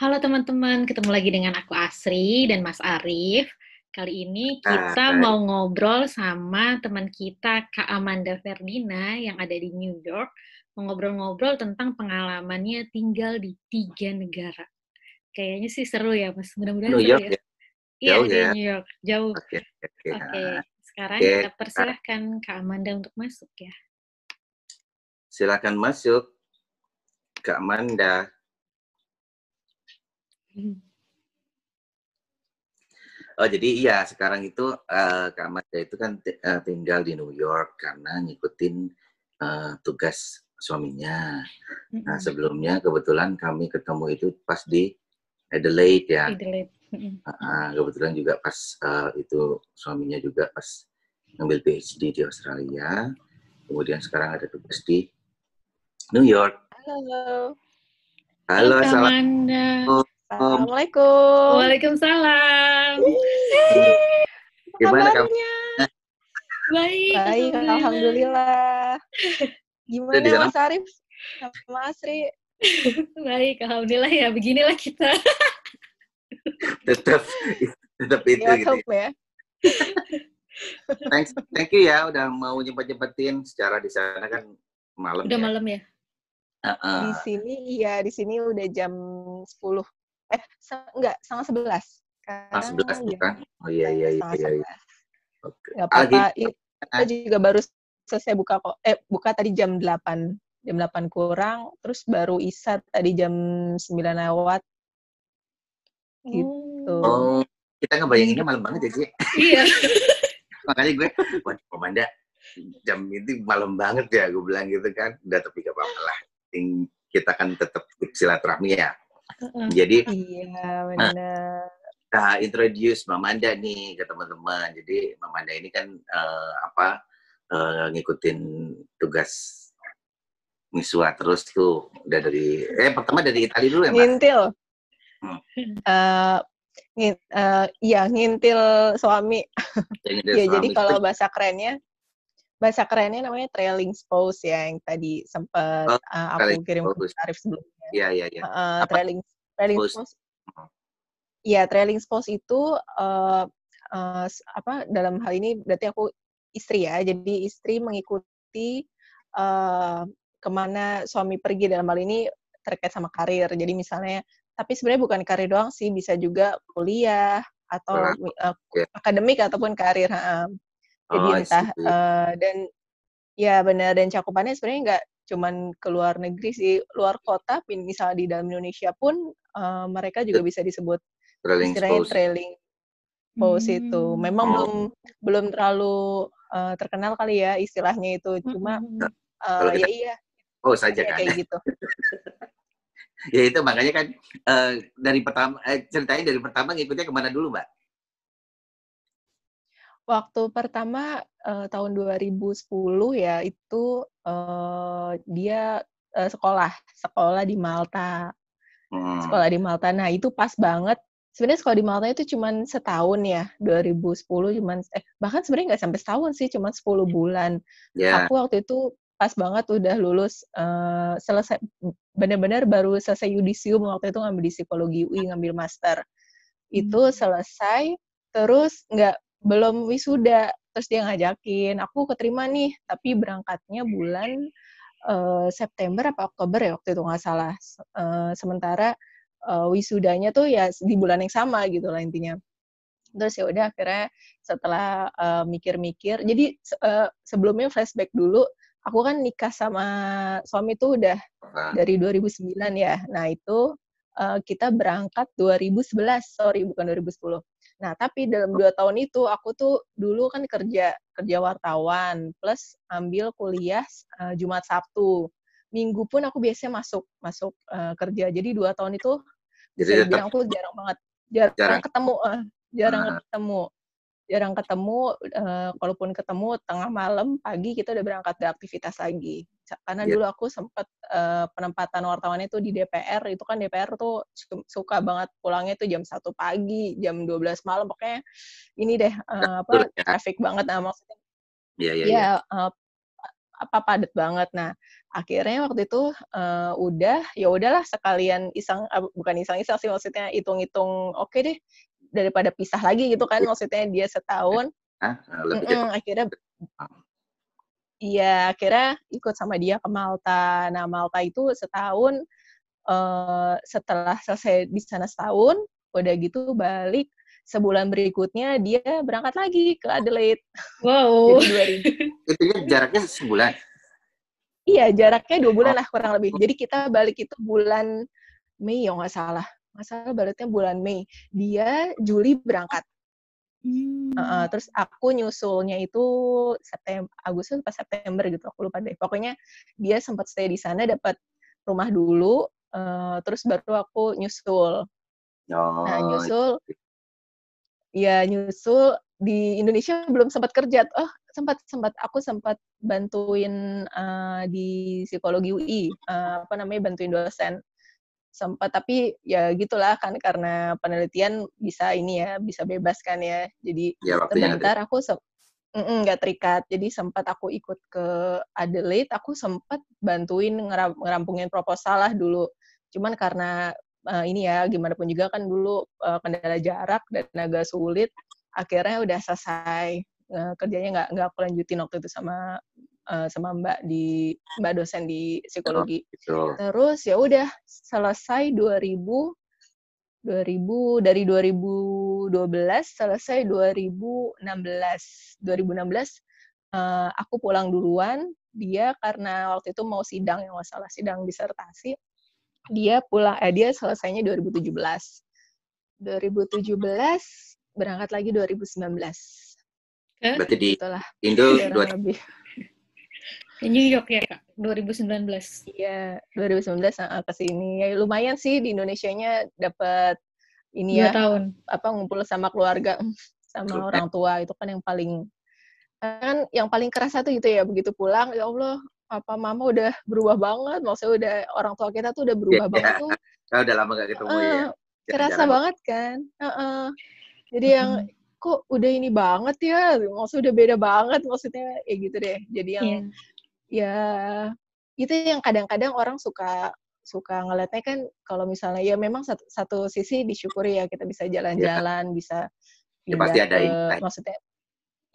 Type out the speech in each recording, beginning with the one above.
Halo teman-teman, ketemu lagi dengan aku Asri dan Mas Arif. Kali ini kita Hai. mau ngobrol sama teman kita Kak Amanda Fernina yang ada di New York. Mau ngobrol-ngobrol tentang pengalamannya tinggal di tiga negara. Kayaknya sih seru ya, Mas. Mudah-mudahan seru York ya. ya? Iya, di ya? New York. Jauh. Oke, oke, oke. Oke, Ah, sekarang Oke, kita ah, persilahkan Kak Amanda untuk masuk ya. silakan masuk, Kak Amanda. Oh, jadi iya, sekarang itu eh, Kak Amanda itu kan eh, tinggal di New York karena ngikutin eh, tugas suaminya. Nah, sebelumnya kebetulan kami ketemu itu pas di Adelaide ya. Adelaide. Mm-mm. Ah, kebetulan juga pas eh, itu suaminya juga pas ngambil PhD di Australia. Kemudian sekarang ada tugas di New York. Halo. Halo, Kak assalamualaikum. Amanda. Assalamualaikum. Waalaikumsalam. Apa Gimana kamu? kabarnya? Baik, Baik, alhamdulillah. Gimana sana? Mas Arif? Sama Asri? Baik, alhamdulillah ya. Beginilah kita. Tetap, tetap itu Ya, gitu. hope ya. Thanks, thank you ya udah mau nyempet-nyempetin secara di sana kan malam Udah ya. malam ya? Heeh. Di sini, iya, di sini udah jam 10. Eh, se- enggak, setengah 11. Ah, Sekarang 11 jam bukan? Oh iya iya iya setengah iya. iya. 11. Oke. Nggak Ah, apa-apa. gitu. I- Kita juga baru selesai buka kok. Eh, buka tadi jam 8. Jam 8 kurang. Terus baru Isa tadi jam 9 lewat. Gitu. Oh, kita ngebayanginnya malam banget ya, Ci. Iya. Makanya gue, waduh, Komanda, jam itu malam banget ya, gue bilang gitu kan. Udah tapi gak apa-apa lah. Kita kan tetap silaturahmi ya. Jadi, Iya, benar. kita introduce Mamanda nih ke teman-teman. Jadi Mamanda ini kan eh, apa eh, ngikutin tugas Miswa terus tuh udah dari eh pertama dari Italia dulu ya Mbak? Ngintil. Hmm. Eh, ngin, eh, iya, ngintil suami. Yang dari Iya, jadi suami kalau bahasa kerennya bahasa kerennya namanya trailing spouse ya yang tadi sempat Oh, eh, aku kirim ke. Arif sebelumnya. Iya iya iya. Apa? trailing trailing spouse. Hmm. Iya, trailing spouse itu eh, s- apa dalam hal ini berarti aku istri ya. Jadi istri mengikuti eh, ke mana suami pergi dalam hal ini terkait sama karir. Jadi misalnya, tapi sebenarnya bukan karir doang sih, bisa juga kuliah atau Wah, eh, ya. akademik ataupun karir. ha. Jadi Oh, entah eh, dan ya benar dan cakupannya sebenarnya nggak cuman ke luar negeri sih, luar kota, pin- misalnya di dalam Indonesia pun eh, mereka juga bisa disebut trailing istilahnya spouse. trailing spouse itu. Hmm. Memang Oh. belum belum terlalu eh, terkenal kali ya istilahnya itu. Cuma eh, Kalau kita- ya iya Oh saja ya kan. kayak gitu. ya itu makanya kan eh, dari pertama eh, ceritanya dari pertama ngikutnya ke mana dulu Mbak? Waktu pertama eh, tahun 2010 ya itu eh, dia eh, sekolah sekolah di Malta. Hmm. sekolah di Malta. Nah, itu pas banget. Sebenarnya sekolah di Malta itu cuman setahun ya, 2010 cuman eh bahkan sebenarnya nggak sampai setahun sih, cuman 10 bulan. Ya. Aku waktu itu pas banget udah lulus eh, selesai benar-benar baru selesai yudisium waktu itu ngambil di psikologi UI ngambil master. Itu Hmm. selesai terus nggak belum wisuda. Terus dia ngajakin aku keterima nih. Tapi berangkatnya bulan eh, September apa Oktober ya waktu itu nggak salah. Eh, sementara eh, wisudanya tuh ya di bulan yang sama gitu lah intinya. Terus ya udah akhirnya setelah mikir-mikir jadi se- eh, sebelumnya flashback dulu aku kan nikah sama suami tuh udah Nah, dari 2009 ya. Nah itu eh, kita berangkat 2011 sorry bukan 2010 nah tapi dalam dua tahun itu aku tuh dulu kan kerja kerja wartawan plus ambil kuliah eh, Jumat Sabtu Minggu pun aku biasanya masuk masuk eh, kerja jadi dua tahun itu bisa Jadi dibilang aku jarang banget jarang, Jarang. ketemu eh, jarang Ah. ketemu jarang ketemu eh, kalaupun ketemu tengah malam pagi kita udah berangkat beraktivitas lagi karena Iya. dulu aku sempat eh, penempatan wartawannya itu di DPR itu kan DPR tuh su- suka banget pulangnya tuh jam satu pagi jam 12 malam pokoknya ini deh eh, apa Betul, ya. traffic banget nah maksudnya Iya iya ya iya. eh, apa padat banget. Nah, akhirnya waktu itu uh, udah ya udahlah sekalian iseng uh, bukan iseng-iseng sih maksudnya hitung-hitung oke okay deh daripada pisah lagi gitu kan maksudnya dia setahun. Hah? Lebih Mm-mm, akhirnya Iya, akhirnya ikut sama dia ke Malta. Nah, Malta itu setahun uh, setelah selesai di sana setahun, udah gitu balik sebulan berikutnya dia berangkat lagi ke Adelaide. Wow. Jadi 2000. Itu jaraknya sebulan. Iya, jaraknya dua bulan lah kurang lebih. Jadi kita balik itu bulan Mei ya nggak salah. Nggak salah baliknya bulan Mei. Dia Juli berangkat. Hmm. Uh, terus aku nyusulnya itu September, Agustus pas September gitu, aku lupa deh. Pokoknya dia sempat stay di sana, dapat rumah dulu, uh, terus baru aku nyusul. Oh, Nah, nyusul, ya nyusul di Indonesia belum sempat kerja. Oh, sempat sempat aku sempat bantuin uh, di psikologi UI, uh, apa namanya bantuin dosen sempat tapi ya gitulah kan karena penelitian bisa ini ya bisa bebas kan ya. Jadi ya, sebentar aku se nggak terikat. Jadi sempat aku ikut ke Adelaide aku sempat bantuin ngeram ngerampungin proposal lah dulu. Cuman karena uh, ini ya gimana pun juga kan dulu uh, kendala jarak dan agak sulit akhirnya udah selesai. Uh, kerjanya nggak nggak aku lanjutin waktu itu sama uh, sama mbak di mbak dosen di psikologi. Oh, gitu. Terus ya udah selesai 2000 2000 dari 2012 selesai 2016. 2016 uh, aku pulang duluan, dia karena waktu itu mau sidang yang masalah sidang disertasi. Dia pulang eh dia selesainya 2017. 2017 berangkat lagi 2019. Berarti di Itulah, Indo dua lebih. Ke New York ya, Kak, 2019. Iya, 2019 uh, ke sini. Ya lumayan sih di Indonesianya dapat ini Dua ya tahun. apa ngumpul sama keluarga sama Betul. orang tua itu kan yang paling kan yang paling kerasa tuh gitu ya begitu pulang ya Allah papa mama udah berubah banget maksudnya udah orang tua kita tuh udah berubah Iya. banget tuh Saya udah lama gak ketemu ya. Eh, kerasa Jarang. banget kan Heeh. jadi yang kok udah ini banget ya maksudnya udah beda banget maksudnya ya gitu deh jadi yang Iya. Ya itu yang kadang-kadang orang suka suka ngeliatnya kan kalau misalnya ya memang satu, satu sisi disyukuri ya kita bisa jalan-jalan bisa Ya, pasti ada ke maksudnya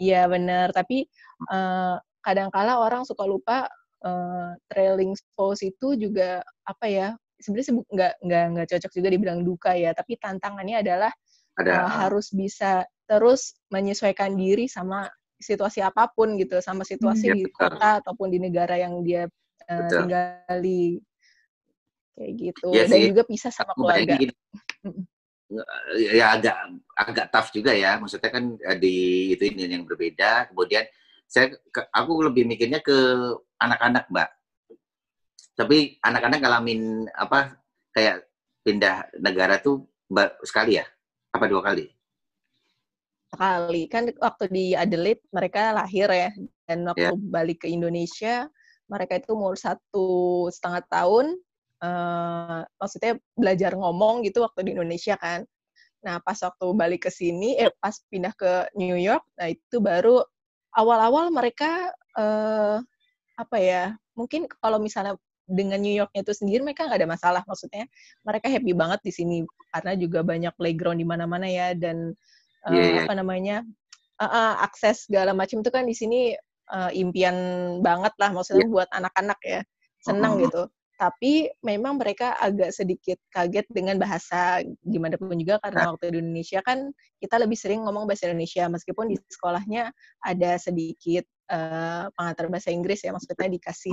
iya benar tapi eh, kadang-kala orang suka lupa eh, trailing spouse itu juga apa ya sebenarnya nggak nggak nggak cocok juga dibilang duka ya tapi tantangannya adalah Ada uh, harus bisa terus menyesuaikan diri sama situasi apa pun gitu, sama situasi Hmm, di ya, betul. kota ataupun di negara yang dia uh, Betul. tinggali kayak gitu. Iya Dan sih. juga pisah sama keluarga. ya agak agak tough juga ya. Maksudnya kan eh, di itu ini yang berbeda. Kemudian saya ke- aku lebih mikirnya ke anak-anak, Mbak. Tapi anak-anak ngalamin apa kayak pindah negara tuh ba- sekali ya? Apa dua kali? Sekali kan waktu di Adelaide mereka lahir ya, dan waktu Ya. balik ke Indonesia mereka itu umur satu setengah tahun. eh, maksudnya belajar ngomong gitu waktu di Indonesia kan. Nah, pas waktu balik ke sini, eh pas pindah ke New York, nah itu baru awal-awal mereka eh apa ya? Mungkin kalau misalnya dengan New Yorknya itu sendiri mereka nggak ada masalah, maksudnya mereka happy banget di sini karena juga banyak playground di mana-mana ya dan eh, Iya, iya. apa namanya eh, eh, akses segala macam itu kan di sini eh, impian banget lah, maksudnya buat anak-anak ya. Senang Mm-mm. gitu. Tapi memang mereka agak sedikit kaget dengan bahasa gimana pun juga karena waktu di Indonesia kan kita lebih sering ngomong bahasa Indonesia meskipun di sekolahnya ada sedikit eh, pengantar bahasa Inggris ya maksudnya dikasih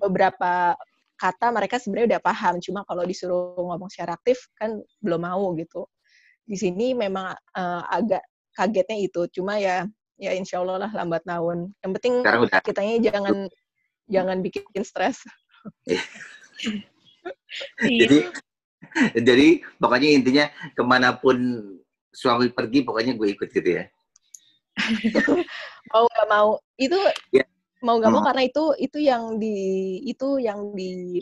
beberapa kata mereka sebenarnya udah paham. Cuma kalau disuruh ngomong secara aktif kan belum mau gitu di sini memang eh, agak kagetnya itu cuma ya ya insya Allah lah lambat laun yang penting kitanya jangan jangan bikin stres Iya. jadi jadi pokoknya intinya ke mana pun suami pergi pokoknya gue ikut gitu ya. mau nggak mau itu Ya. mau nggak mau Hmm. karena itu itu yang di itu yang di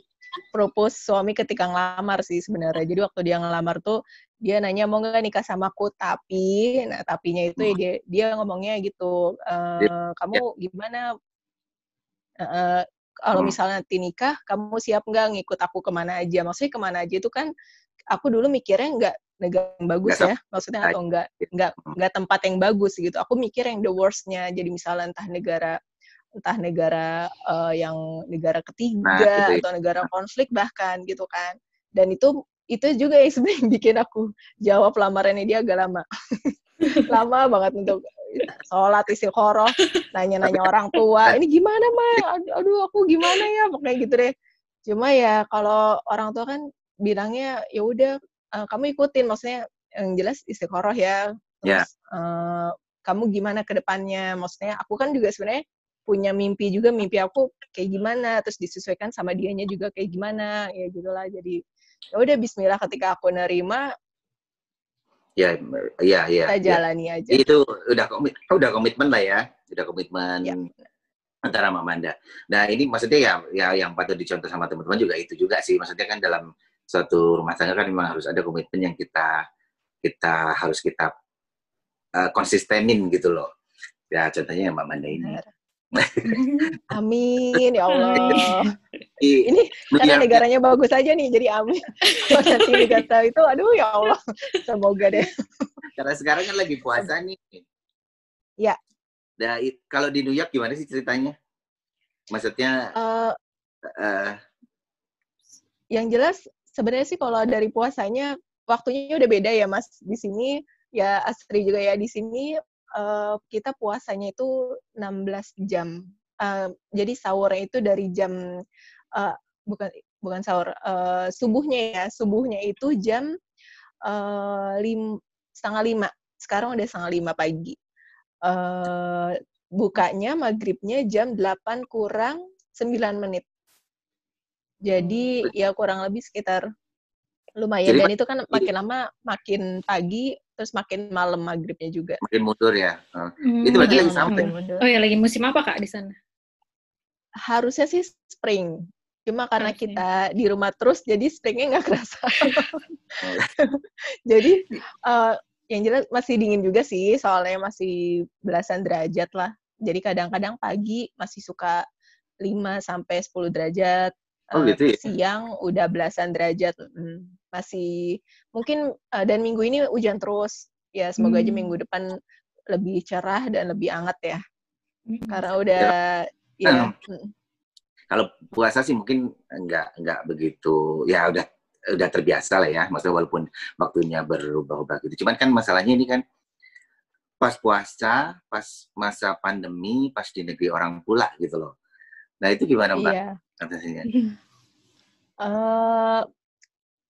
propose suami ketika ngelamar sih sebenarnya jadi waktu dia ngelamar tuh dia nanya mau nggak nikah sama aku tapi nah tapinya itu ya dia dia ngomongnya gitu "Eh, Dia- kamu gimana uh, kalau Hmm. misalnya nanti nikah, kamu siap nggak ngikut aku ke mana aja? Maksudnya ke mana aja itu kan aku dulu mikirnya nggak negara yang bagus ya, maksudnya atau nggak Gitu. nggak Hmm. nggak tempat yang bagus gitu. Aku mikir yang the worstnya. Jadi misalnya entah negara entah negara eh, yang negara ketiga Nah, gitu ya. atau negara konflik bahkan gitu kan. Dan itu itu juga yang sebenarnya bikin aku jawab lamarannya dia agak lama. lama banget untuk sholat istiqoroh, nanya-nanya orang tua, ini gimana mah? Aduh, aku gimana ya? Pokoknya gitu deh. Cuma ya kalau orang tua kan bilangnya ya udah eh, kamu ikutin, maksudnya yang jelas istiqoroh ya. Ya. Terus eh, kamu gimana ke depannya? Maksudnya aku kan juga sebenarnya punya mimpi juga, mimpi aku kayak gimana, terus disesuaikan sama dianya juga kayak gimana, ya gitulah. Jadi ya udah Bismillah ketika aku nerima, Ya, ya, ya. kita ya. jalani aja. Itu udah komit, udah komitmen lah ya, udah komitmen Ya. antara Mama Manda. Nah ini maksudnya ya, ya yang patut dicontoh sama teman-teman juga itu juga sih. Maksudnya kan dalam suatu rumah tangga kan memang harus ada komitmen yang kita kita harus kita uh, konsistenin gitu loh. Ya contohnya yang Mbak Manda ini. Amin ya Allah. I- Ini karena negaranya bagus aja nih, jadi amin. Kalau nanti negara itu, aduh ya Allah, semoga deh. Karena sekarang kan lagi puasa nih. Ya. Nah, kalau di New York gimana sih ceritanya? Maksudnya, Eh, eh, yang jelas sebenarnya sih kalau dari puasanya waktunya udah beda ya Mas. Di sini ya Astri juga ya di sini eh, kita puasanya itu 16 jam. Eh, jadi sahurnya itu dari jam eh, bukan bukan sahur eh, subuhnya ya subuhnya itu jam eh, lim, setengah lima. Sekarang udah setengah lima pagi. Eh, bukanya maghribnya jam 8 kurang 9 menit. Jadi ya kurang lebih sekitar lumayan Jadi dan itu kan makin lama makin pagi terus makin malam maghribnya juga. makin mundur ya. Eh, Hmm, Itu berarti iya, lagi sampai. iya. Oh ya lagi musim apa kak di sana? Harusnya sih spring. Cuma karena Harusnya. kita di rumah terus jadi springnya nggak kerasa. jadi eh, yang jelas masih dingin juga sih soalnya masih belasan derajat lah. Jadi kadang-kadang pagi masih suka 5 sampai 10 derajat. Oh, Eh, gitu ya? Siang udah belasan derajat. Mm, Masih mungkin eh, dan minggu ini hujan terus. Ya semoga aja Hmm. minggu depan lebih cerah dan lebih hangat ya. Hmm. Karena udah ya, mm, Kalau puasa sih mungkin nggak nggak begitu, ya udah udah terbiasa lah ya. Maksudnya walaupun waktunya berubah-ubah gitu. Cuman kan masalahnya ini kan pas puasa, pas masa pandemi, pas di negeri orang pula gitu loh. Nah itu gimana Mbak? iya. Atasinya? Eh,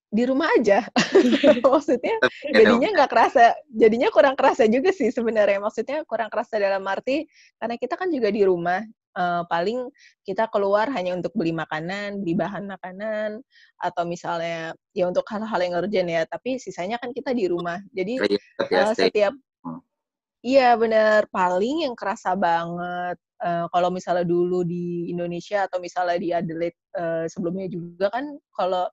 di rumah aja. Maksudnya jadinya nggak kerasa, jadinya kurang kerasa juga sih sebenarnya. Maksudnya kurang kerasa dalam arti karena kita kan juga di rumah. eh, paling kita keluar hanya untuk beli makanan, beli bahan makanan, atau misalnya ya untuk hal-hal yang urgent ya. Tapi sisanya kan kita di rumah. Jadi stay. setiap Hmm. Iya bener, paling yang kerasa banget eh, kalau misalnya dulu di Indonesia atau misalnya di Adelaide eh, sebelumnya juga kan kalau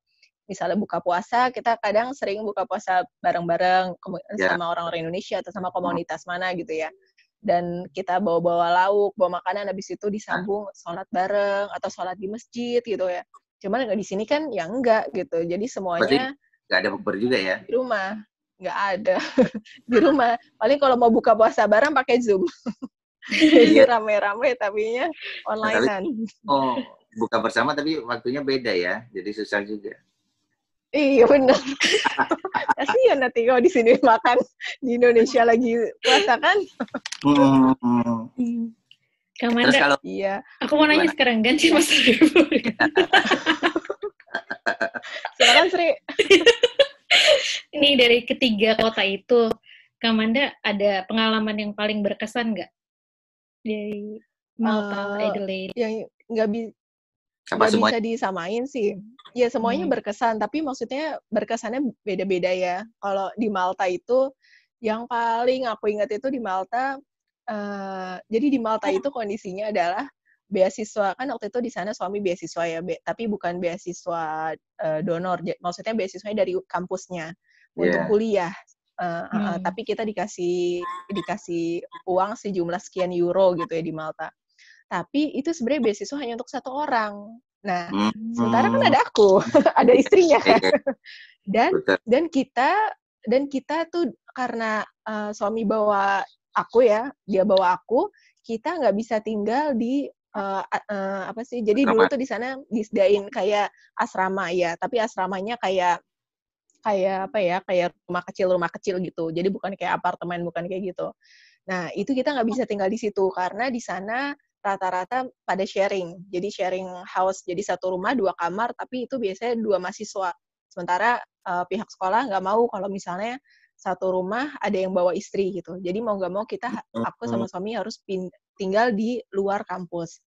misalnya buka puasa kita kadang sering buka puasa bareng-bareng Ya. sama orang-orang Indonesia atau sama komunitas mana gitu ya. Dan kita bawa-bawa lauk, bawa makanan, habis itu disambung sholat bareng atau sholat di masjid gitu ya. Cuman nggak di sini kan ya enggak gitu. Jadi semuanya Nggak ada bukber juga ya? di rumah nggak ada di rumah paling kalau mau buka puasa bareng pakai zoom jadi Iya. rame-rame tapinya onlinean Oh, buka bersama tapi waktunya beda ya. Jadi susah juga. iya benar kasihan nanti kalau di sini makan di Indonesia lagi puasa kan Hmm. Kak Terus kalau iya aku mau nanya Gimana? sekarang ganti Mas Ribu. silakan Sri Ini dari ketiga kota itu, Kak Manda ada pengalaman yang paling berkesan nggak? Dari Malta, Eh, Adelaide. yang nggak bi nggak semua bisa disamain sih ya semuanya Hmm. berkesan tapi maksudnya berkesannya beda-beda ya kalau di Malta itu yang paling aku ingat itu di Malta eh, jadi di Malta itu kondisinya adalah beasiswa kan waktu itu di sana suami beasiswa ya be- tapi bukan beasiswa eh, donor maksudnya beasiswanya dari kampusnya untuk Iya. kuliah Eh, Hmm. tapi kita dikasih dikasih uang sejumlah sekian euro gitu ya di Malta tapi itu sebenarnya beasiswa hanya untuk satu orang. Nah, Hmm. sementara kan ada aku, ada istrinya. Iya, Dan betul. dan kita dan kita tuh karena uh, suami bawa aku ya, dia bawa aku, kita nggak bisa tinggal di uh, uh, apa sih? Jadi dulu tuh di sana disediain kayak asrama ya, tapi asramanya kayak kayak apa ya? Kayak rumah kecil rumah kecil gitu. Jadi bukan kayak apartemen, bukan kayak gitu. Nah itu kita nggak bisa tinggal di situ karena di sana rata-rata pada sharing. Jadi sharing house, jadi satu rumah dua kamar, tapi itu biasanya dua mahasiswa. Sementara uh, pihak sekolah nggak mau kalau misalnya satu rumah ada yang bawa istri gitu. Jadi mau nggak mau kita, aku sama suami harus tinggal di luar kampus.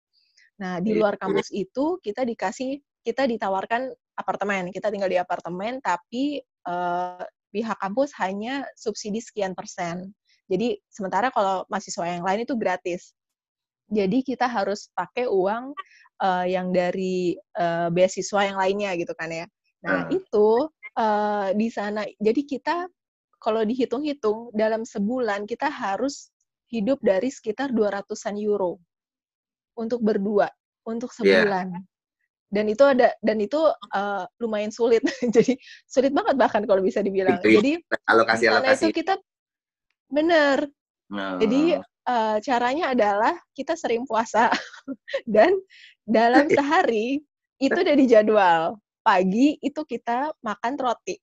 Nah di luar kampus itu kita dikasih, kita ditawarkan apartemen. Kita tinggal di apartemen, tapi uh, pihak kampus hanya subsidi sekian persen. Jadi sementara kalau mahasiswa yang lain itu gratis. Jadi kita harus pakai uang uh, yang dari uh, beasiswa yang lainnya gitu kan ya. Nah Hmm. itu uh, di sana. Jadi kita kalau dihitung-hitung dalam sebulan kita harus hidup dari sekitar 200-an euro untuk berdua untuk Iya. sebulan. Dan itu ada dan itu uh, lumayan sulit. Jadi sulit banget bahkan kalau bisa dibilang. Itu ya, Jadi di alokasi alokasi. itu kita bener Hmm. jadi uh, caranya adalah kita sering puasa dan dalam sehari itu udah dijadwal. Pagi itu kita makan roti.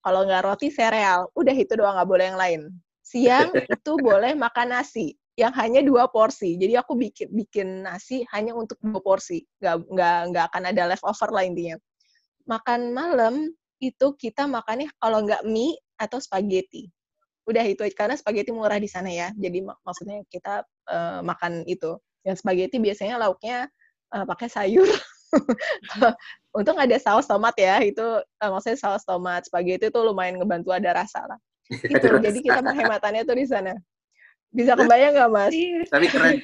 Kalau nggak roti sereal, udah itu doang nggak boleh yang lain. Siang itu boleh makan nasi yang hanya dua porsi. Jadi aku bikin bikin nasi hanya untuk dua porsi. Nggak nggak nggak akan ada leftover lah intinya. Makan malam itu kita makannya kalau nggak mie atau spaghetti. Udah itu karena spaghetti murah di sana ya. Jadi mak maksudnya kita uh, makan itu. Yang spaghetti biasanya lauknya uh, pakai sayur. Untung ada saus tomat ya. Itu uh, maksudnya saus tomat spaghetti itu lumayan ngebantu ada rasa lah. Itu jadi kita penghematannya tuh di sana bisa kebayang nggak mas? Tapi keren,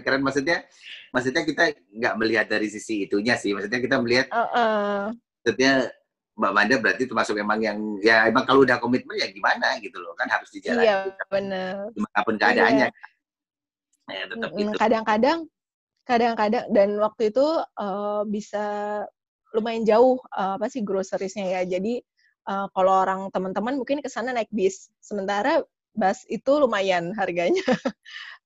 keren maksudnya, maksudnya kita nggak melihat dari sisi itunya sih. Maksudnya kita melihat, uh -uh. maksudnya Mbak Manda berarti termasuk emang yang ya emang kalau udah komitmen ya gimana gitu loh kan harus dijalani. Iya benar di mana pun keadaannya. Ya tetap gitu. kadang-kadang kadang-kadang dan waktu itu uh, bisa lumayan jauh uh, apa sih groceriesnya ya. Jadi uh, kalau orang teman-teman mungkin ke sana naik bis. Sementara bus itu lumayan harganya.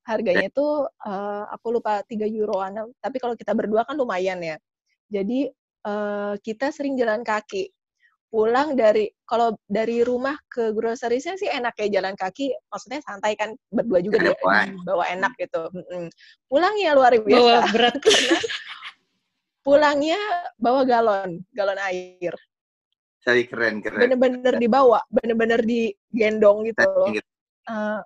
Harganya itu uh, aku lupa 3 euroan. Tapi kalau kita berdua kan lumayan ya. Jadi uh, kita sering jalan kaki. Pulang dari kalau dari rumah ke groceriesnya sih enak ya jalan kaki. Maksudnya santai kan berdua juga dia bawa enak gitu. Pulang ya luar biasa. Bawa berat. Pulangnya bawa galon galon air. Cari keren keren. Bener-bener dibawa bener-bener digendong gitu uh,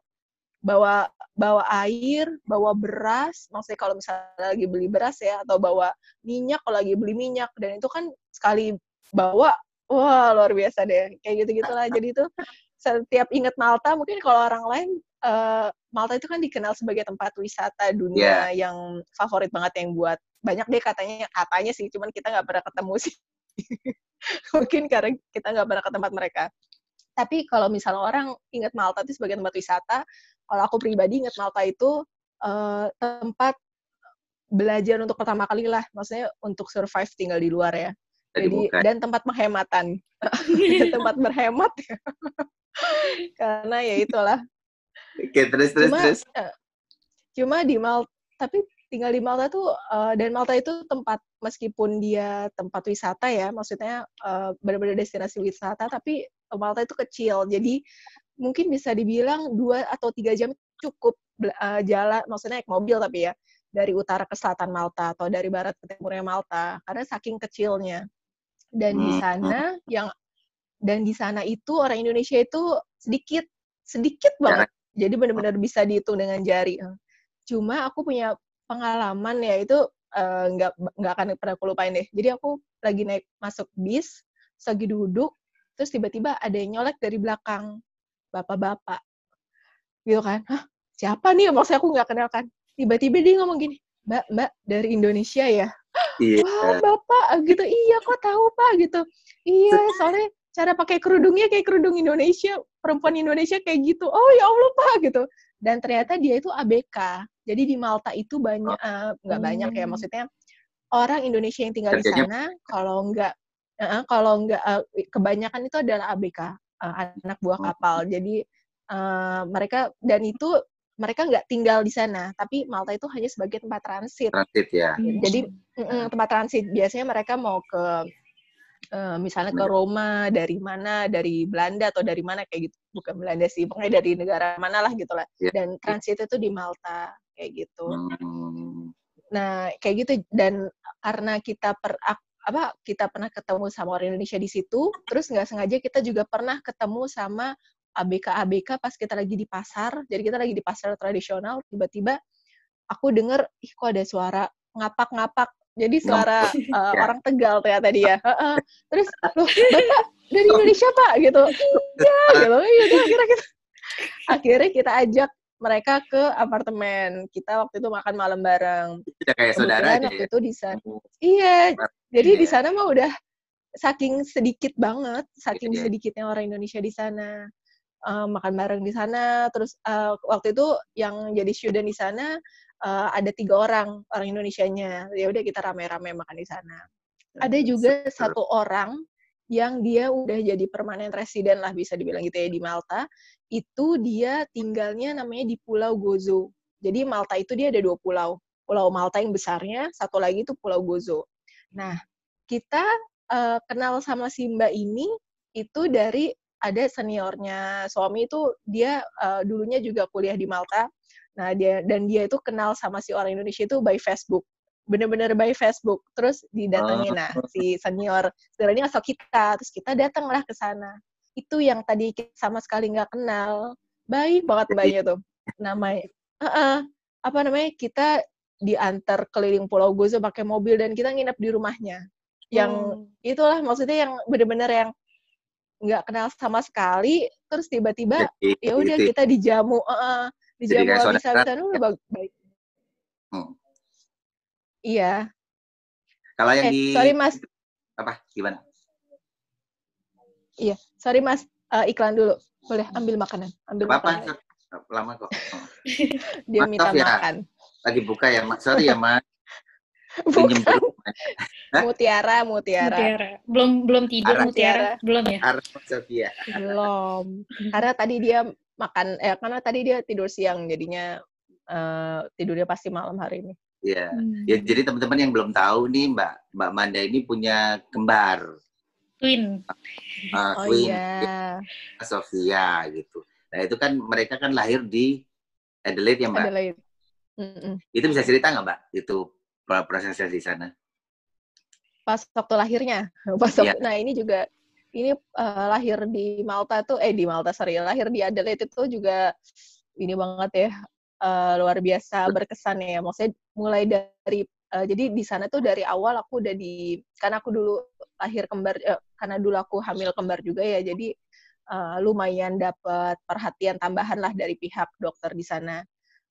bawa bawa air bawa beras. Maksudnya kalau misalnya lagi beli beras ya atau bawa minyak kalau lagi beli minyak. Dan itu kan sekali bawa wah luar biasa deh. Kayak gitu gitulah jadi itu setiap inget Malta mungkin kalau orang lain uh, Malta itu kan dikenal sebagai tempat wisata dunia yeah. yang favorit banget yang buat banyak deh katanya katanya sih. Cuman kita nggak pernah ketemu sih. Mungkin karena kita nggak pernah ke tempat mereka tapi kalau misalnya orang inget Malta itu sebagai tempat wisata kalau aku pribadi inget Malta itu uh, tempat belajar untuk pertama kali lah. Maksudnya untuk survive tinggal di luar ya. Jadi dan tempat penghematan. Tempat berhemat karena ya itulah. Oke, terus terus cuma, terus. uh, cuma di Malta tapi tinggal di Malta tuh uh, dan Malta itu tempat meskipun dia tempat wisata ya maksudnya uh, benar-benar destinasi wisata tapi Malta itu kecil. Jadi mungkin bisa dibilang dua atau tiga jam cukup uh, jalan maksudnya naik mobil tapi ya dari utara ke selatan Malta atau dari barat ke timurnya Malta karena saking kecilnya. Dan di sana yang dan di sana itu orang Indonesia itu sedikit sedikit banget. Jadi benar-benar bisa dihitung dengan jari cuma aku punya pengalaman ya itu nggak uh, nggak akan pernah aku lupain deh. Jadi aku lagi naik masuk bis lagi duduk terus tiba-tiba ada yang nyolek dari belakang. Bapak-bapak. Gitu kan. Hah, siapa nih? Maksudnya aku nggak kenal kan. Tiba-tiba dia ngomong gini mbak mbak dari Indonesia ya? Iya. wah bapak gitu. Iya kok tahu pak? Gitu. Iya soalnya cara pakai kerudungnya kayak kerudung Indonesia perempuan Indonesia kayak gitu. Oh ya Allah pak. Gitu. Dan ternyata dia itu ABK. Jadi di Malta itu banyak uh, nggak banyak ya Hmm. maksudnya orang Indonesia yang tinggal di Kerjanya- sana kalau nggak uh, kalau nggak uh, kebanyakan itu adalah ABK uh, anak buah Oh. kapal. Jadi uh, mereka dan itu mereka nggak tinggal di sana, tapi Malta itu hanya sebagai tempat transit. transit ya. Hmm. Jadi mm-mm, tempat transit biasanya mereka mau ke eh, misalnya ke Roma dari mana dari Belanda atau dari mana kayak gitu bukan Belanda sih pokoknya dari negara mana lah gitu lah Iya. dan transit itu di Malta kayak gitu Hmm. nah kayak gitu dan karena kita per apa kita pernah ketemu sama orang Indonesia di situ terus nggak sengaja kita juga pernah ketemu sama ABK ABK pas kita lagi di pasar jadi kita lagi di pasar tradisional tiba-tiba aku denger ih kok ada suara ngapak-ngapak. Jadi suara uh, Ya. orang Tegal ternyata dia Heeh. terus loh bapak dari Indonesia pak? Gitu. Iya. Gitu. Iya udah akhirnya kita akhirnya kita ajak mereka ke apartemen. Kita waktu itu makan malam bareng. Udah kayak saudara aja waktu ya. itu di sana iya jadi di Iya. sana mah udah saking sedikit banget saking Iya. sedikitnya orang Indonesia di sana. Eh, makan bareng di sana terus eh, waktu itu yang jadi student di sana eh, ada tiga orang orang Indonesianya. Ya udah kita rame-rame makan di sana. Ada juga Seru. satu orang yang dia udah jadi permanen resident lah bisa dibilang gitu ya di Malta. Itu dia tinggalnya namanya di Pulau Gozo. Jadi Malta itu dia ada dua pulau. Pulau Malta yang besarnya satu lagi itu Pulau Gozo nah kita eh, kenal sama si Mbak ini itu dari ada seniornya. Suami itu dia eh, dulunya juga kuliah di Malta. Nah dia dan dia itu kenal sama si orang Indonesia itu by Facebook. Bener-bener by Facebook. Terus didatengin. Nah si senior sebenarnya asal kita. Terus kita datanglah ke sana. Itu yang tadi kita sama sekali nggak kenal. Baik banget mbaknya tuh. Namanya Heeh. apa namanya kita diantar keliling Pulau Gozo pakai mobil dan kita nginep di rumahnya. Yang itulah maksudnya yang bener-bener yang nggak kenal sama sekali terus tiba-tiba ya udah kita dijamu uh, dijamu kayak bisa saudara. bisa udah bag- baik. Hmm. iya. Kalau yang eh di sorry mas. Apa? Gimana? iya. Sorry mas. Eh, iklan dulu. Boleh ambil makanan. Ambil Apa makanan. Apa? Lama kok. Dia Maaf minta ya. makan Lagi buka ya, Mak. Sorry ya, dulu. Hah? mutiara mutiara Mutiara. Belum belum tidur Arah. Mutiara. Belum ya? Harus Sofia. belum karena tadi dia makan eh karena tadi dia tidur siang jadinya eh, tidurnya pasti malam hari ini Iya. Hmm. Ya, jadi teman-teman yang belum tahu nih, Mbak Mbak Manda ini punya kembar, Twin. uh, oh twin iya Sofia gitu. Nah itu kan mereka kan lahir di Adelaide ya Mbak. ada lain Mm-mm. Itu bisa cerita nggak Mbak? Itu pro- prosesnya di sana. pas waktu lahirnya pas waktu- nah ini juga ini eh, lahir di Malta tuh eh di Malta sorry lahir di Adelaide itu juga ini banget ya eh, luar biasa berkesan ya maksudnya mulai dari eh, jadi di sana tuh dari awal aku udah di karena aku dulu lahir kembar eh, karena dulu aku hamil kembar juga ya jadi eh, lumayan dapat perhatian tambahan lah dari pihak dokter di sana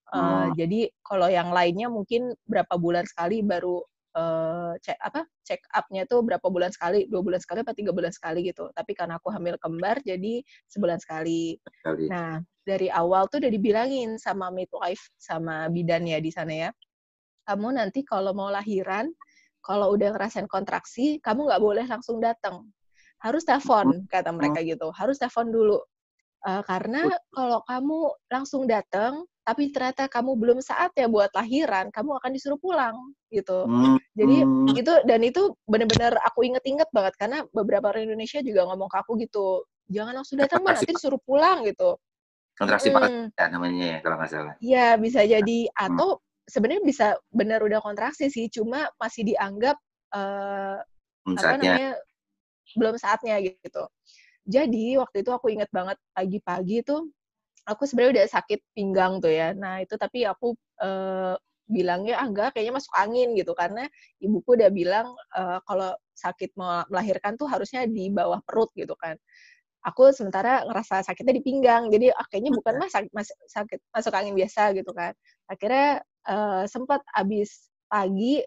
Eh, Hmm. jadi kalau yang lainnya mungkin berapa bulan sekali baru eh, cek apa check up-nya tuh berapa bulan sekali dua bulan sekali atau tiga bulan sekali gitu. Tapi karena aku hamil kembar jadi sebulan sekali. Kali. nah dari awal tuh udah dibilangin sama midwife sama bidannya di sana ya. Kamu nanti kalau mau lahiran kalau udah ngerasain kontraksi kamu nggak boleh langsung datang. Harus telepon kata mereka gitu. Harus telepon dulu. Eh, karena kalau kamu langsung datang tapi ternyata kamu belum saatnya buat lahiran kamu akan disuruh pulang gitu. Hmm, jadi hmm, itu dan itu benar-benar aku inget-inget banget karena beberapa orang Indonesia juga ngomong ke aku gitu jangan langsung datang nanti disuruh pulang gitu. Kontraksi Mm. paket ya, namanya ya kalau nggak salah. Iya bisa jadi atau sebenarnya bisa benar udah kontraksi sih cuma masih dianggap eh, Hmm, apa saatnya. namanya belum saatnya gitu. Jadi waktu itu aku inget banget pagi-pagi tuh aku sebenarnya udah sakit pinggang tuh ya. Nah itu tapi aku eh, bilangnya ah enggak kayaknya masuk angin gitu. Karena ibuku udah bilang eh, kalau sakit mau melahirkan tuh harusnya di bawah perut gitu kan. Aku sementara ngerasa sakitnya di pinggang. Jadi ah, kayaknya bukan mah sakit, mas- sakit masuk angin biasa gitu kan. Akhirnya eh, sempat abis pagi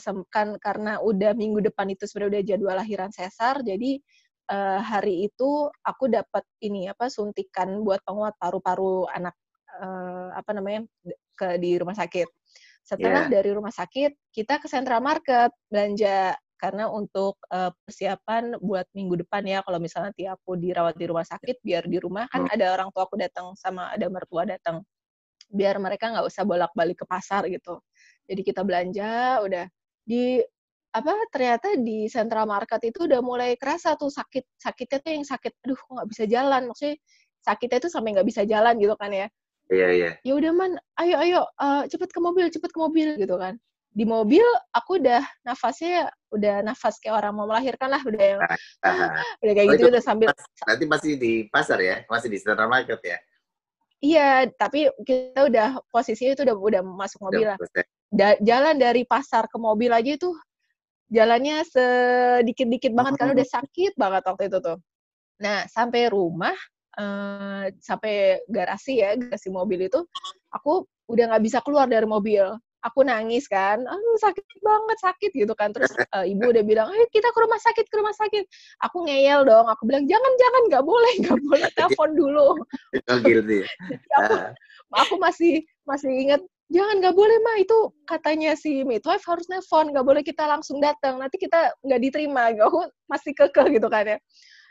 sem- kan karena udah minggu depan itu sebenarnya udah jadwal lahiran sesar jadi eh, hari itu aku dapat ini apa suntikan buat penguat paru-paru anak uh, apa namanya ke di rumah sakit. Setelah Yeah. dari rumah sakit, kita ke Central Market belanja karena untuk uh, persiapan buat minggu depan ya kalau misalnya nanti aku dirawat di rumah sakit biar di rumah kan Hmm. ada orang tua aku datang sama ada mertua datang biar mereka nggak usah bolak-balik ke pasar gitu jadi kita belanja udah di apa ternyata di Central Market itu udah mulai kerasa tuh sakit sakitnya tuh yang sakit aduh kok nggak bisa jalan maksudnya sakitnya tuh sampai nggak bisa jalan gitu kan ya Iya, iya. ya udah man ayo ayo uh, cepet ke mobil cepet ke mobil gitu kan di mobil aku udah nafasnya udah nafas kayak orang mau melahirkan lah udah yang Ah, udah kayak Oh, gitu itu udah sambil Nanti masih di pasar ya? Masih di Central Market ya? iya tapi kita udah posisinya itu udah udah masuk mobil lah. Da- jalan dari pasar ke mobil aja itu jalannya sedikit-dikit banget karena udah sakit banget waktu itu tuh. Nah, sampai rumah, eh, sampai garasi ya, garasi mobil itu, aku udah nggak bisa keluar dari mobil. Aku nangis kan, aduh sakit banget, sakit gitu kan. Terus eh, ibu udah bilang, ayo kita ke rumah sakit, ke rumah sakit. Aku ngeyel dong, aku bilang, jangan, jangan, nggak boleh, nggak boleh, telepon dulu. Oh, guilty. Jadi aku Ah, aku masih masih ingat jangan nggak boleh mah itu katanya si midwife harus nelfon. Nggak boleh kita langsung datang. Nanti kita nggak diterima. Aku masih kekeh gitu kan ya.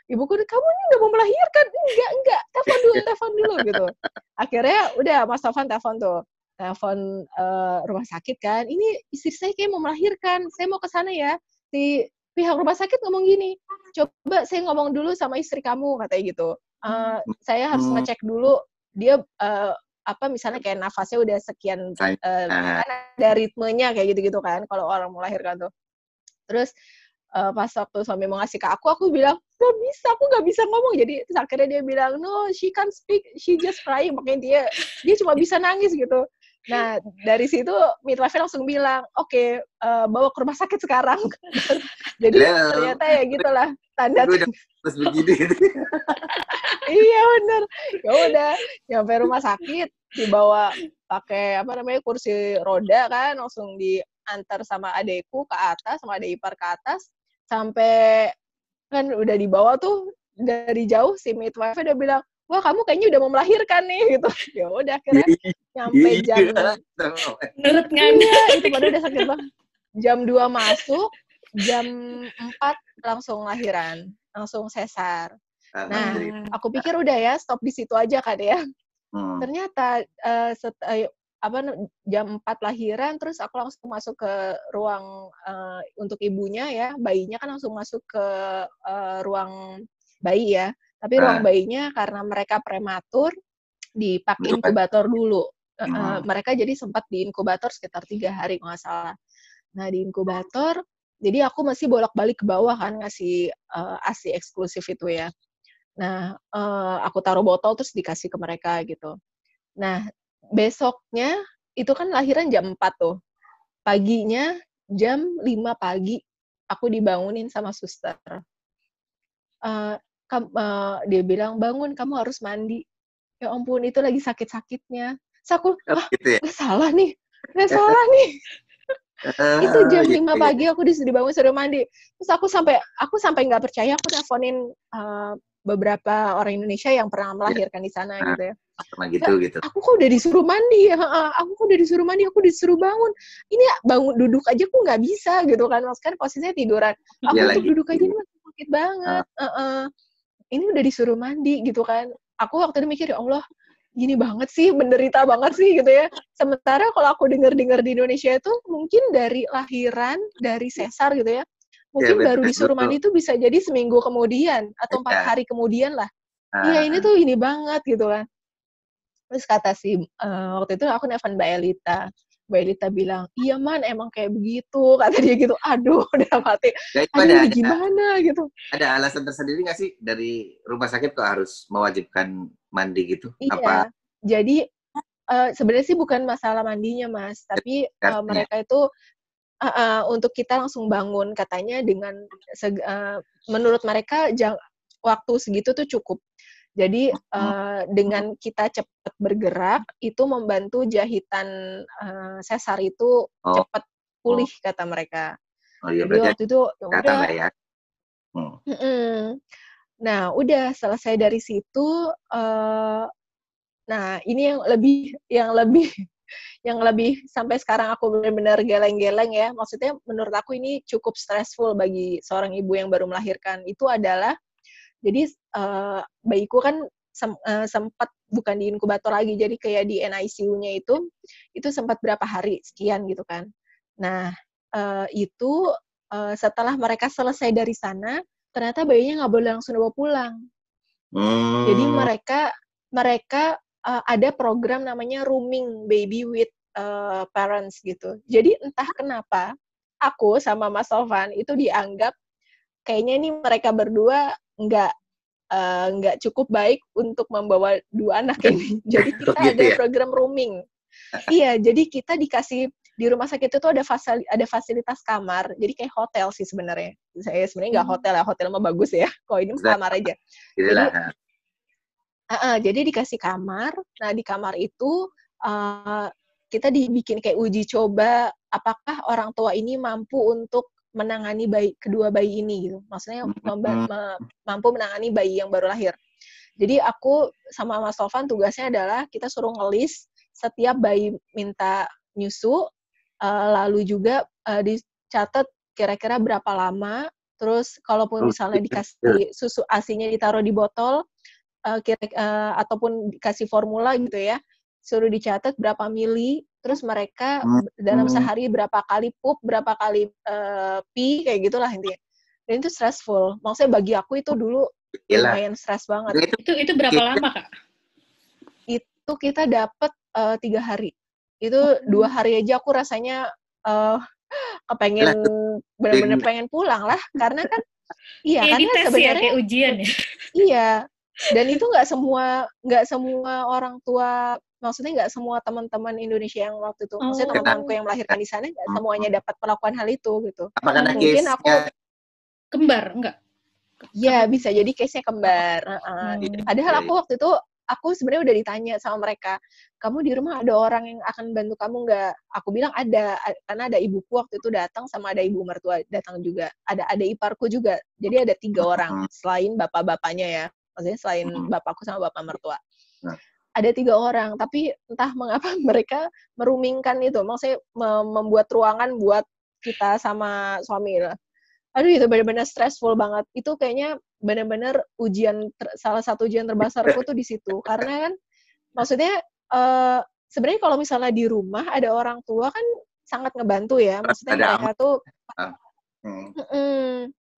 Ibuku kamu ini udah mau melahirkan? Enggak enggak telepon dulu telepon dulu gitu. Akhirnya udah mas Taufan telepon tuh. Telepon eh, rumah sakit kan. Ini istri saya kayak mau melahirkan. Saya mau ke sana ya. Si pihak rumah sakit ngomong gini coba saya ngomong dulu sama istri kamu katanya gitu. Eh, saya harus Hmm. ngecek dulu. Dia eh, apa misalnya kayak nafasnya udah sekian kan ada ritmenya kayak gitu-gitu kan kalau orang melahirkan tuh. Terus eh, pas waktu suami mau ngasih ke aku aku bilang gak bisa aku gak bisa ngomong. Jadi terus akhirnya dia bilang no she can't speak she just crying. Makanya dia dia cuma bisa nangis gitu. Nah dari situ midwife langsung bilang oke eh, bawa ke rumah sakit sekarang. Jadi Hello. ternyata ya gitulah tanda terus begini. iya bener. Ya udah nyampe rumah sakit dibawa pakai apa namanya kursi roda kan langsung diantar sama adekku ke atas sama adek ipar ke atas sampai kan udah dibawa tuh dari jauh si midwife udah bilang wah kamu kayaknya udah mau melahirkan nih gitu. Ya udah akhirnya nyampe jam Menurut nggak iya itu padahal udah sakit banget. Jam 2 masuk jam 4 langsung lahiran langsung sesar. Nah, aku pikir udah ya stop di situ aja kan ya. Hmm. Ternyata eh, set- eh, apa jam 4 lahiran terus aku langsung masuk ke ruang eh, untuk ibunya ya. Bayinya kan langsung masuk ke eh, ruang bayi ya. Tapi ruang Ah. bayinya karena mereka prematur dipakai Inkubator. inkubator dulu. Eh, Hmm. mereka jadi sempat di inkubator sekitar tiga hari nggak salah. Nah di inkubator, jadi aku masih bolak-balik ke bawah kan ngasih eh, asi eksklusif itu ya. Nah, eh, aku taruh botol terus dikasih ke mereka gitu. Nah, besoknya itu kan lahiran jam 4 tuh. Paginya jam 5 pagi aku dibangunin sama suster. Eh, kam- eh, dia bilang, bangun, kamu harus mandi. Ya ampun, itu lagi sakit-sakitnya. Terus aku, ah, gitu ya. salah nih, nggak salah nih. itu jam Ah, 5 gitu ya. pagi aku disuruh dibangun suruh mandi. Terus aku sampai aku sampai nggak percaya aku teleponin eh, beberapa orang Indonesia yang pernah melahirkan di sana Ah. gitu ya. Sama gitu gitu. Aku kok udah disuruh mandi ya, aku kok udah disuruh mandi, aku disuruh bangun. Ini bangun duduk aja aku nggak bisa gitu kan, maksudnya posisinya tiduran. Aku Iya untuk duduk aja ini masih sakit banget. heeh. Ini udah disuruh mandi gitu kan. Aku waktu itu mikir ya Allah, gini banget sih, menderita banget sih gitu ya. Sementara kalau aku dengar-dengar di Indonesia itu mungkin dari lahiran, dari sesar gitu ya, mungkin betul, baru disuruh betul. mandi itu bisa jadi seminggu kemudian atau empat Iya. hari kemudian lah. Ah, Iya ini tuh ini banget gitu kan. Terus kata si eh, waktu itu aku nelfon Mbak Elita. Mbak Elita bilang, iya man emang kayak begitu. Kata dia gitu, aduh udah mati. Ya, Aduh ada, ini ada, gimana gitu. ada alasan tersendiri nggak sih dari rumah sakit kok harus mewajibkan mandi gitu? Iya. Apa? Jadi eh, sebenarnya sih bukan masalah mandinya mas, tapi eh, Artinya. mereka itu eh, untuk kita langsung bangun katanya dengan eh, menurut mereka jang, waktu segitu tuh cukup. Jadi eh, dengan kita cepat bergerak itu membantu jahitan eh, sesar itu Oh. cepat pulih kata mereka. Oh iya Jadi berarti waktu itu ya datang udah ya. Hmm. Mm-mm. Nah, udah selesai dari situ, eh, Nah, ini yang lebih yang lebih yang lebih sampai sekarang aku benar-benar geleng-geleng ya. Maksudnya menurut aku ini cukup stressful bagi seorang ibu yang baru melahirkan. Itu adalah jadi uh, bayiku kan sem, uh, sempat bukan di inkubator lagi, jadi kayak di NICU-nya itu itu sempat berapa hari sekian gitu kan. Nah, uh, itu uh, setelah mereka selesai dari sana, ternyata bayinya nggak boleh langsung dibawa pulang. Hmm. Jadi mereka mereka uh, ada program namanya rooming baby with uh, parents gitu. Jadi entah kenapa aku sama Mas Sofan itu dianggap kayaknya ini mereka berdua nggak nggak uh, cukup baik untuk membawa dua anak ini. Jadi kita gitu ada ya? program rooming. iya, jadi kita dikasih di rumah sakit itu ada fasil, ada fasilitas kamar. Jadi kayak hotel sih sebenarnya. Saya sebenarnya nggak hmm. hotel ya, hotel mah bagus ya. Kok ini kamar aja. Jadi, uh, uh, jadi dikasih kamar. Nah di kamar itu uh, kita dibikin kayak uji coba apakah orang tua ini mampu untuk menangani bayi kedua bayi ini gitu. Maksudnya hmm. mampu menangani bayi yang baru lahir. Jadi aku sama Mas Sofan tugasnya adalah kita suruh ngelis setiap bayi minta nyusu, uh, lalu juga uh, dicatat kira-kira berapa lama, terus kalaupun misalnya dikasih susu asinya ditaruh di botol, uh, kira, uh, ataupun dikasih formula gitu ya, suruh dicatat berapa mili, terus mereka hmm. dalam hmm. sehari berapa kali pup, berapa kali uh, pi, kayak gitulah intinya. Dan itu stressful. Maksudnya bagi aku itu dulu Gila. lumayan stres banget. Itu itu berapa lama kak? Itu kita dapat uh, tiga hari. Itu hmm. dua hari aja aku rasanya uh, kepengen benar-benar pengen pulang lah karena kan iya kan ya, sebenarnya kayak ujian ya. Iya. Dan itu nggak semua nggak semua orang tua maksudnya nggak semua teman-teman Indonesia yang waktu itu, oh. maksudnya teman-temanku yang melahirkan di sana nggak semuanya dapat melakukan hal itu gitu. Apa Mungkin aku kembar enggak? Iya bisa jadi case-nya kembar. Uh, uh. Hmm. Padahal aku waktu itu aku sebenarnya udah ditanya sama mereka, kamu di rumah ada orang yang akan bantu kamu nggak? Aku bilang ada, karena ada ibuku waktu itu datang sama ada ibu mertua datang juga, ada ada iparku juga. Jadi ada tiga orang selain bapak-bapaknya ya, maksudnya selain bapakku sama bapak mertua. Nah ada tiga orang, tapi entah mengapa mereka merumingkan itu, maksudnya membuat ruangan buat kita sama suami lah. Aduh itu benar-benar stressful banget. Itu kayaknya benar-benar ujian salah satu ujian terbesarku tuh di situ. Karena kan maksudnya uh, sebenarnya kalau misalnya di rumah ada orang tua kan sangat ngebantu ya. Maksudnya ada mereka tuh uh, hmm. mm,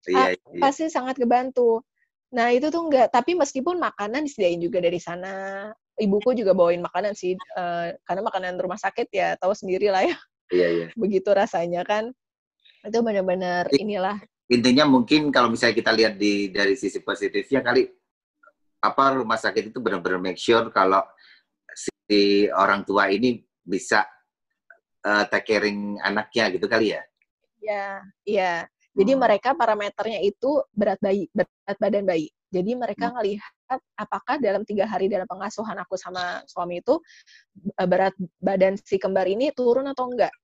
iya, iya. pasti sangat ngebantu. Nah itu tuh enggak, tapi meskipun makanan disediain juga dari sana, ibuku juga bawain makanan sih uh, karena makanan rumah sakit ya tahu sendiri lah ya. Iya iya. Begitu rasanya kan. Itu benar-benar inilah. intinya mungkin kalau misalnya kita lihat di dari sisi positifnya kali apa rumah sakit itu benar-benar make sure kalau si orang tua ini bisa uh, take caring anaknya gitu kali ya? Iya iya jadi hmm. mereka parameternya itu berat bayi berat badan bayi jadi mereka hmm. ngelihat apakah dalam tiga hari dalam pengasuhan aku sama suami itu eh, berat badan si kembar ini turun atau enggak?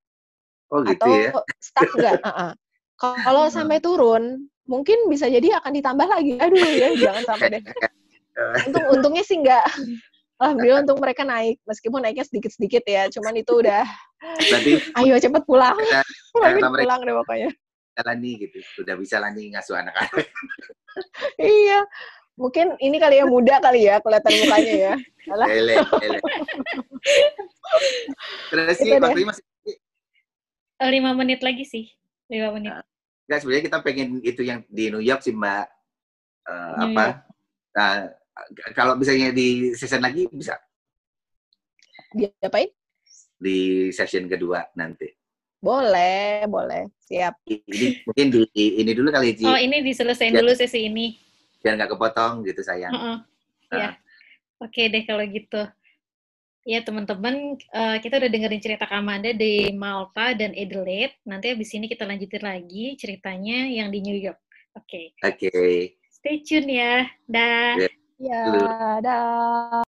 Oh gitu atau ya? stuck enggak? uh -uh. Kalau sampai turun, mungkin bisa jadi akan ditambah lagi. Aduh ya, jangan sampai deh. Untung untungnya sih enggak. Alhamdulillah untuk mereka naik, meskipun naiknya sedikit-sedikit ya, cuman itu udah, Berarti, ayo cepet pulang, pulang deh pokoknya jalani gitu sudah bisa lani ngasuh anak-anak. Iya mungkin ini kali ya muda kali ya kelihatan mukanya ya. Alah. ele ele terus sih waktu masih eh, lima menit lagi sih lima menit. Enggak, sebenarnya kita pengen itu yang di New York sih mbak. Uh, apa? Nah kalau misalnya di season lagi bisa? Diapain di session kedua nanti boleh, boleh. Siap. Ini mungkin di ini dulu kali Ji. Oh, ini diselesaikan dulu sesi ini. Biar nggak kepotong gitu sayang. Uh -uh. Nah. Oke deh kalau gitu. Ya teman-teman, uh, kita udah dengerin cerita Kamanda di Malta dan Adelaide. Nanti abis ini kita lanjutin lagi ceritanya yang di New York. Oke. Okay. Oke. Okay. Stay tune ya. Dah. Ya, dah.